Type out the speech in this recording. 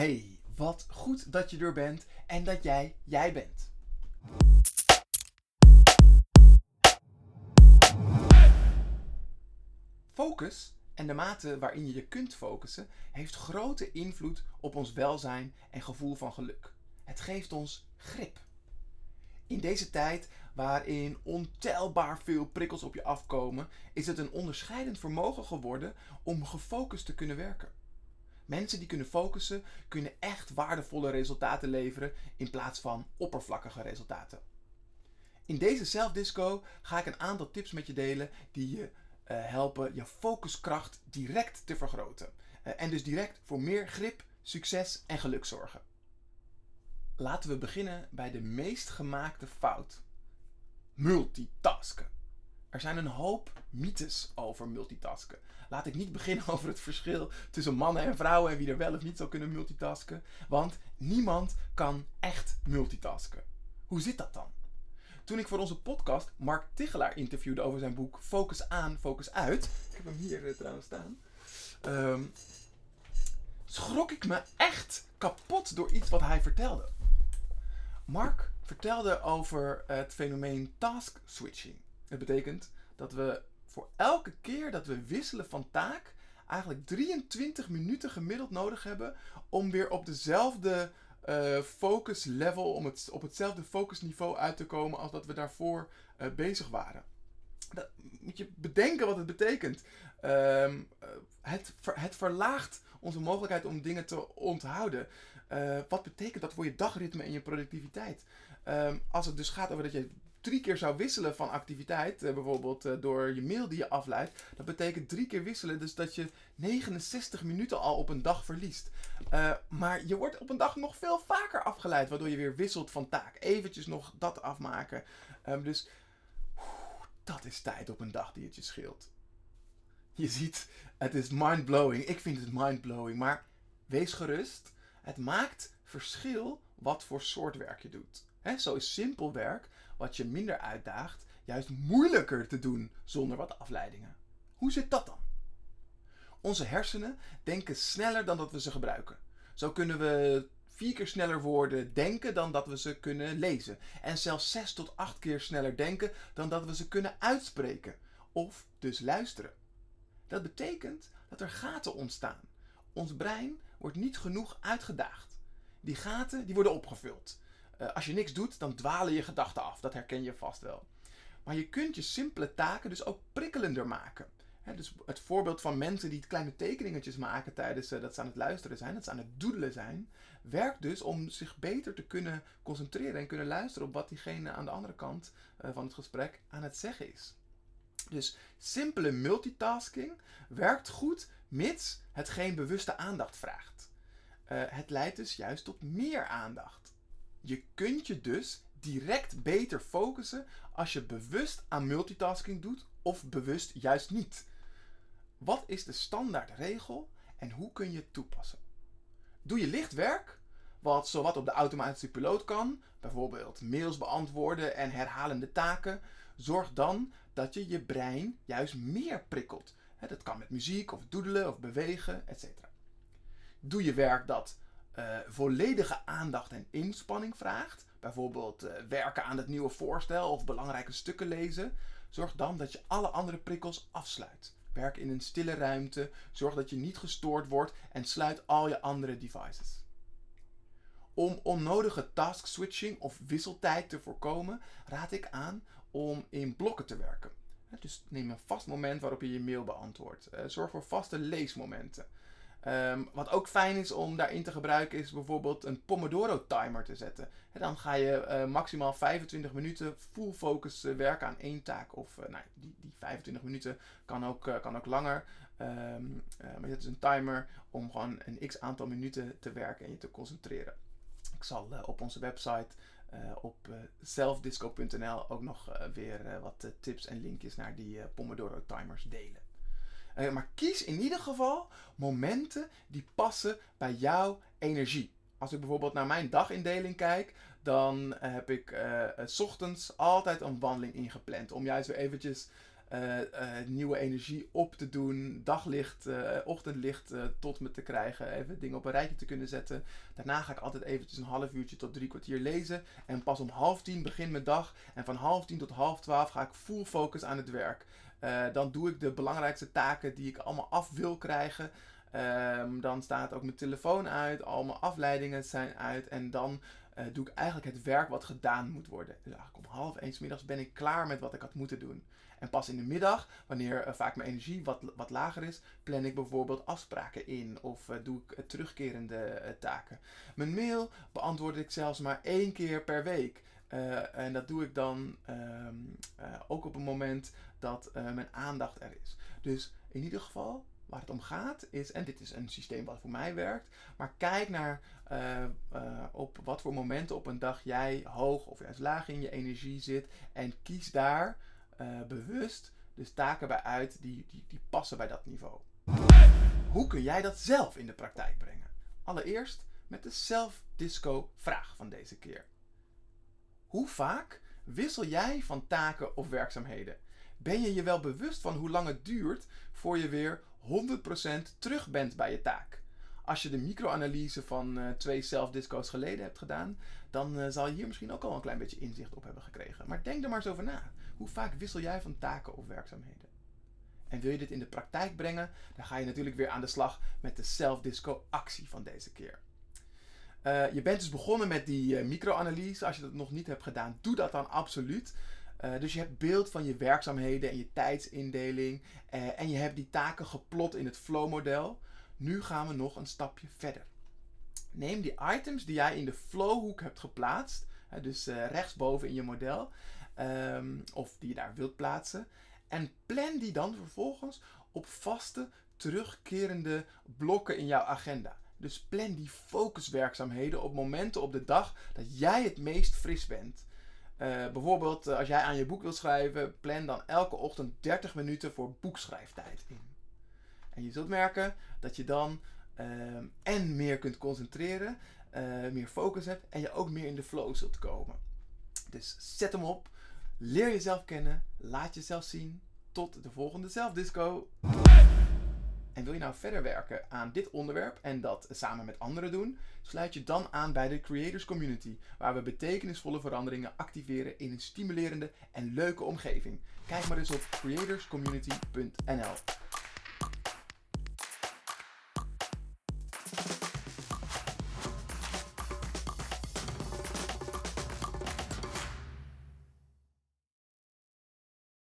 Hey, wat goed dat je er bent en dat jij jij bent. Focus en de mate waarin je je kunt focussen heeft grote invloed op ons welzijn en gevoel van geluk. Het geeft ons grip. In deze tijd waarin ontelbaar veel prikkels op je afkomen, is het een onderscheidend vermogen geworden om gefocust te kunnen werken. Mensen die kunnen focussen, kunnen echt waardevolle resultaten leveren in plaats van oppervlakkige resultaten. In deze zelfdisco ga ik een aantal tips met je delen die je uh, helpen je focuskracht direct te vergroten. Uh, en dus direct voor meer grip, succes en geluk zorgen. Laten we beginnen bij de meest gemaakte fout. Multitasken. Er zijn een hoop mythes over multitasken. Laat ik niet beginnen over het verschil tussen mannen en vrouwen en wie er wel of niet zou kunnen multitasken. Want niemand kan echt multitasken. Hoe zit dat dan? Toen ik voor onze podcast Mark Tichelaar interviewde over zijn boek Focus aan, Focus uit. Ik heb hem hier uh, trouwens staan. Um, schrok ik me echt kapot door iets wat hij vertelde. Mark vertelde over het fenomeen task switching. Het betekent dat we voor elke keer dat we wisselen van taak eigenlijk 23 minuten gemiddeld nodig hebben om weer op dezelfde uh, focus level, om het, op hetzelfde focusniveau uit te komen als dat we daarvoor uh, bezig waren. Dat moet je bedenken wat het betekent. Um, het, ver, het verlaagt onze mogelijkheid om dingen te onthouden. Wat betekent dat voor je dagritme en je productiviteit? Um, als het dus gaat over dat je drie keer zou wisselen van activiteit, uh, bijvoorbeeld uh, door je mail die je afleidt, dat betekent drie keer wisselen, dus dat je 69 minuten al op een dag verliest. Uh, maar je wordt op een dag nog veel vaker afgeleid, waardoor je weer wisselt van taak. Eventjes nog dat afmaken. Um, dus dat is tijd op een dag die het je scheelt. Je ziet, het is mindblowing. Ik vind het mindblowing, maar wees gerust. Het maakt verschil wat voor soort werk je doet. Zo is simpel werk, wat je minder uitdaagt, juist moeilijker te doen zonder wat afleidingen. Hoe zit dat dan? Onze hersenen denken sneller dan dat we ze gebruiken. Zo kunnen we vier keer sneller woorden denken dan dat we ze kunnen lezen. En zelfs zes tot acht keer sneller denken dan dat we ze kunnen uitspreken. Of dus luisteren. Dat betekent dat er gaten ontstaan. Ons brein wordt niet genoeg uitgedaagd. Die gaten die worden opgevuld. Uh, als je niks doet, dan dwalen je gedachten af. Dat herken je vast wel. Maar je kunt je simpele taken dus ook prikkelender maken. Dus het voorbeeld van mensen die kleine tekeningetjes maken tijdens uh, dat ze aan het luisteren zijn, dat ze aan het doedelen zijn, werkt dus om zich beter te kunnen concentreren en kunnen luisteren op wat diegene aan de andere kant uh, van het gesprek aan het zeggen is. Dus simpele multitasking werkt goed mits het geen bewuste aandacht vraagt. Het leidt dus juist tot meer aandacht. Je kunt je dus direct beter focussen als je bewust aan multitasking doet of bewust juist niet. Wat is de standaardregel en hoe kun je het toepassen? Doe je licht werk, wat zowat op de automatische piloot kan, bijvoorbeeld mails beantwoorden en herhalende taken, zorg dan dat je je brein juist meer prikkelt. Dat kan met muziek of doedelen of bewegen, etc. Doe je werk dat uh, volledige aandacht en inspanning vraagt, bijvoorbeeld uh, werken aan het nieuwe voorstel of belangrijke stukken lezen, zorg dan dat je alle andere prikkels afsluit. Werk in een stille ruimte, zorg dat je niet gestoord wordt en sluit al je andere devices. Om onnodige task switching of wisseltijd te voorkomen, raad ik aan om in blokken te werken. Dus neem een vast moment waarop je je mail beantwoordt. Uh, zorg voor vaste leesmomenten. Um, wat ook fijn is om daarin te gebruiken is bijvoorbeeld een Pomodoro timer te zetten. En dan ga je uh, maximaal 25 minuten full focus uh, werken aan één taak. Of uh, nou, die, die 25 minuten kan ook, kan ook langer. Um, maar zet dus een timer om gewoon een x aantal minuten te werken en je te concentreren. Ik zal op onze website op selfdisco.nl ook nog weer wat tips en linkjes naar die Pomodoro timers delen. Uh, maar kies in ieder geval momenten die passen bij jouw energie. Als ik bijvoorbeeld naar mijn dagindeling kijk, dan heb ik uh, s ochtends altijd een wandeling ingepland. Om juist weer eventjes nieuwe energie op te doen, daglicht, ochtendlicht tot me te krijgen, even dingen op een rijtje te kunnen zetten. Daarna ga ik altijd eventjes een half uurtje tot drie kwartier lezen. En pas om half tien begint mijn dag. En van half tien tot half twaalf ga ik full focus aan het werk. dan doe ik de belangrijkste taken die ik allemaal af wil krijgen. Ehm, dan staat ook mijn telefoon uit, al mijn afleidingen zijn uit. En dan uh, doe ik eigenlijk het werk wat gedaan moet worden. Dus eigenlijk om half één middags ben ik klaar met wat ik had moeten doen. En pas in de middag, wanneer uh, vaak mijn energie wat, wat lager is, plan ik bijvoorbeeld afspraken in of uh, doe ik terugkerende taken. Mijn mail beantwoord ik zelfs maar één keer per week. en dat doe ik dan ehm, ook op een moment dat mijn aandacht er is. Dus in ieder geval, waar het om gaat is, en dit is een systeem wat voor mij werkt, maar kijk naar uh, uh, op wat voor momenten op een dag jij hoog of juist laag in je energie zit en kies daar uh, bewust dus taken bij uit die, die, die passen bij dat niveau. Hoe kun jij dat zelf in de praktijk brengen? Allereerst met de self-disco vraag van deze keer. Hoe vaak wissel jij van taken of werkzaamheden? Ben je je wel bewust van hoe lang het duurt voor je weer 100% terug bent bij je taak. Als je de microanalyse van uh, twee self-disco's geleden hebt gedaan, dan uh, zal je hier misschien ook al een klein beetje inzicht op hebben gekregen. Maar denk er maar eens over na. Hoe vaak wissel jij van taken of werkzaamheden? En wil je dit in de praktijk brengen, dan ga je natuurlijk weer aan de slag met de self-disco actie van deze keer. Uh, je bent dus begonnen met die microanalyse. Als je dat nog niet hebt gedaan, doe dat dan absoluut. Uh, dus je hebt beeld van je werkzaamheden en je tijdsindeling. Uh, en je hebt die taken geplot in het flow-model. Nu gaan we nog een stapje verder. Neem die items die jij in de flowhoek hebt geplaatst, dus rechtsboven in je model, um, of die je daar wilt plaatsen, en plan die dan vervolgens op vaste, terugkerende blokken in jouw agenda. Dus plan die focuswerkzaamheden op momenten op de dag dat jij het meest fris bent. Uh, bijvoorbeeld, uh, als jij aan je boek wilt schrijven, plan dan elke ochtend 30 minuten voor boekschrijftijd in. En je zult merken dat je dan uh, en meer kunt concentreren, meer focus hebt en je ook meer in de flow zult komen. Dus zet hem op, leer jezelf kennen, laat jezelf zien. Tot de volgende zelfdisco. En wil je nou verder werken aan dit onderwerp en dat samen met anderen doen, sluit je dan aan bij de Creators Community, waar we betekenisvolle veranderingen activeren in een stimulerende en leuke omgeving. Kijk maar eens op creatorscommunity.nl.